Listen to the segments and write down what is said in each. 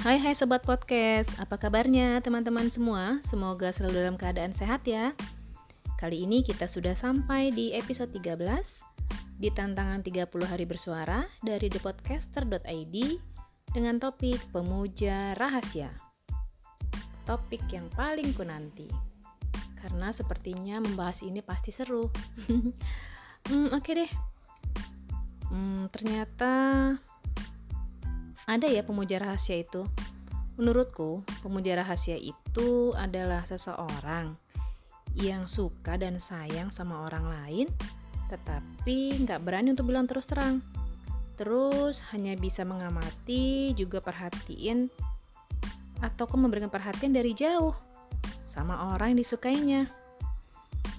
Hai hai sobat podcast, apa kabarnya teman-teman semua? Semoga selalu dalam keadaan sehat ya. Kali ini kita sudah sampai di episode 13 di tantangan 30 hari bersuara dari thepodcaster.id dengan topik pemuja rahasia. Topik yang paling ku nanti. Karena sepertinya membahas ini pasti seru. hmm, oke okay deh. Hmm, ternyata ada ya pemuja rahasia itu? Menurutku, pemuja rahasia itu adalah seseorang yang suka dan sayang sama orang lain, tetapi nggak berani untuk bilang terus terang. Terus hanya bisa mengamati, juga perhatiin, atau memberikan perhatian dari jauh sama orang yang disukainya.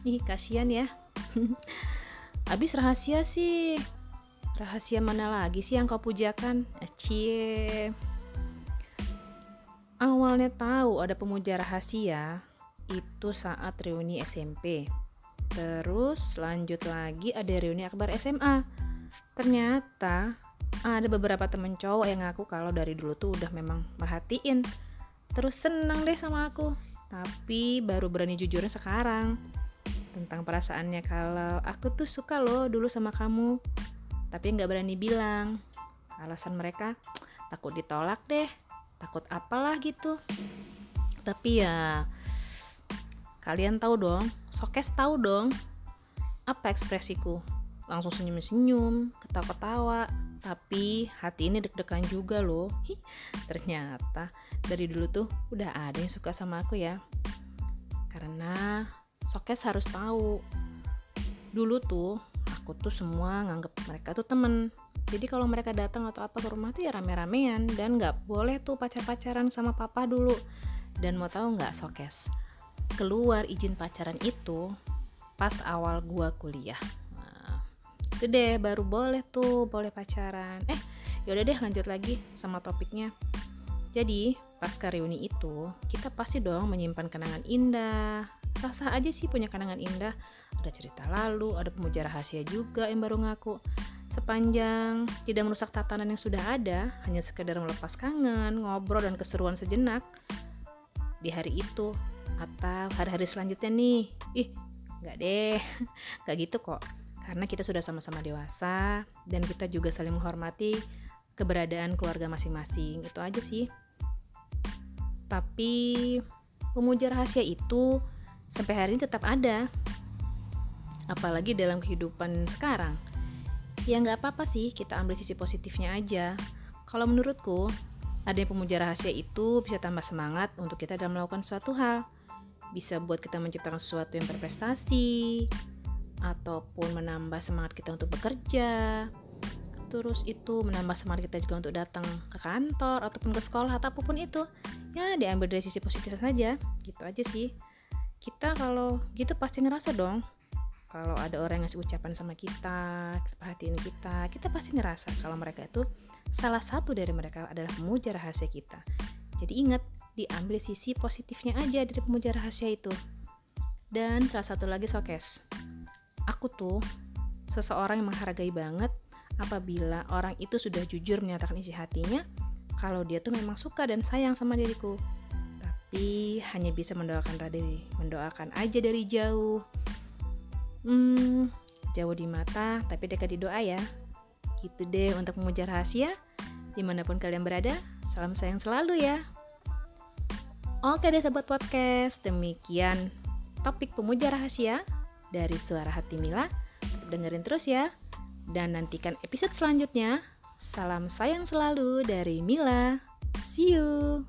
Ih, kasihan ya. Abis rahasia sih Rahasia mana lagi sih yang kau pujakan? Cie. Awalnya tahu ada pemuja rahasia itu saat reuni SMP. Terus lanjut lagi ada reuni akbar SMA. Ternyata ada beberapa temen cowok yang ngaku kalau dari dulu tuh udah memang merhatiin. Terus senang deh sama aku. Tapi baru berani jujurnya sekarang tentang perasaannya kalau aku tuh suka loh dulu sama kamu tapi nggak berani bilang. Alasan mereka takut ditolak deh. Takut apalah gitu. Tapi ya kalian tahu dong sokes tahu dong apa ekspresiku. Langsung senyum-senyum ketawa-ketawa. Tapi hati ini deg-degan juga loh. Ternyata dari dulu tuh udah ada yang suka sama aku ya. Karena sokes harus tahu. Dulu tuh aku tuh semua nganggep mereka tuh temen. Jadi kalau mereka datang atau apa ke rumah tuh ya rame-ramean dan nggak boleh tuh pacar-pacaran sama papa dulu. Dan mau tahu nggak sokes? Keluar izin pacaran itu pas awal gua kuliah. Nah, itu deh baru boleh tuh boleh pacaran. Eh yaudah deh lanjut lagi sama topiknya. Jadi pas reuni itu kita pasti dong menyimpan kenangan indah sah-sah aja sih punya kenangan indah ada cerita lalu, ada pemuja rahasia juga yang baru ngaku. Sepanjang tidak merusak tatanan yang sudah ada, hanya sekedar melepas kangen, ngobrol dan keseruan sejenak di hari itu atau hari-hari selanjutnya nih. Ih, nggak deh, nggak gitu kok. Karena kita sudah sama-sama dewasa dan kita juga saling menghormati keberadaan keluarga masing-masing. Itu aja sih. Tapi pemuja rahasia itu sampai hari ini tetap ada. Apalagi dalam kehidupan sekarang. Ya nggak apa-apa sih kita ambil sisi positifnya aja. Kalau menurutku ada yang pemuja rahasia itu bisa tambah semangat untuk kita dalam melakukan suatu hal. Bisa buat kita menciptakan sesuatu yang berprestasi ataupun menambah semangat kita untuk bekerja. Terus itu menambah semangat kita juga untuk datang ke kantor ataupun ke sekolah atau apa pun itu. Ya diambil dari sisi positif saja. Gitu aja sih kita kalau gitu pasti ngerasa dong kalau ada orang yang ngasih ucapan sama kita, perhatiin kita, kita pasti ngerasa kalau mereka itu salah satu dari mereka adalah pemuja rahasia kita. Jadi ingat, diambil sisi positifnya aja dari pemuja rahasia itu. Dan salah satu lagi sokes. Aku tuh seseorang yang menghargai banget apabila orang itu sudah jujur menyatakan isi hatinya kalau dia tuh memang suka dan sayang sama diriku. Tapi hanya bisa mendoakan dari mendoakan aja dari jauh Hmm, jauh di mata tapi dekat di doa ya. Gitu deh untuk memuja rahasia. Di mana pun kalian berada, salam sayang selalu ya. Oke deh sahabat podcast, demikian topik pemuja rahasia dari suara hati Mila. Tetap dengerin terus ya. Dan nantikan episode selanjutnya. Salam sayang selalu dari Mila. See you.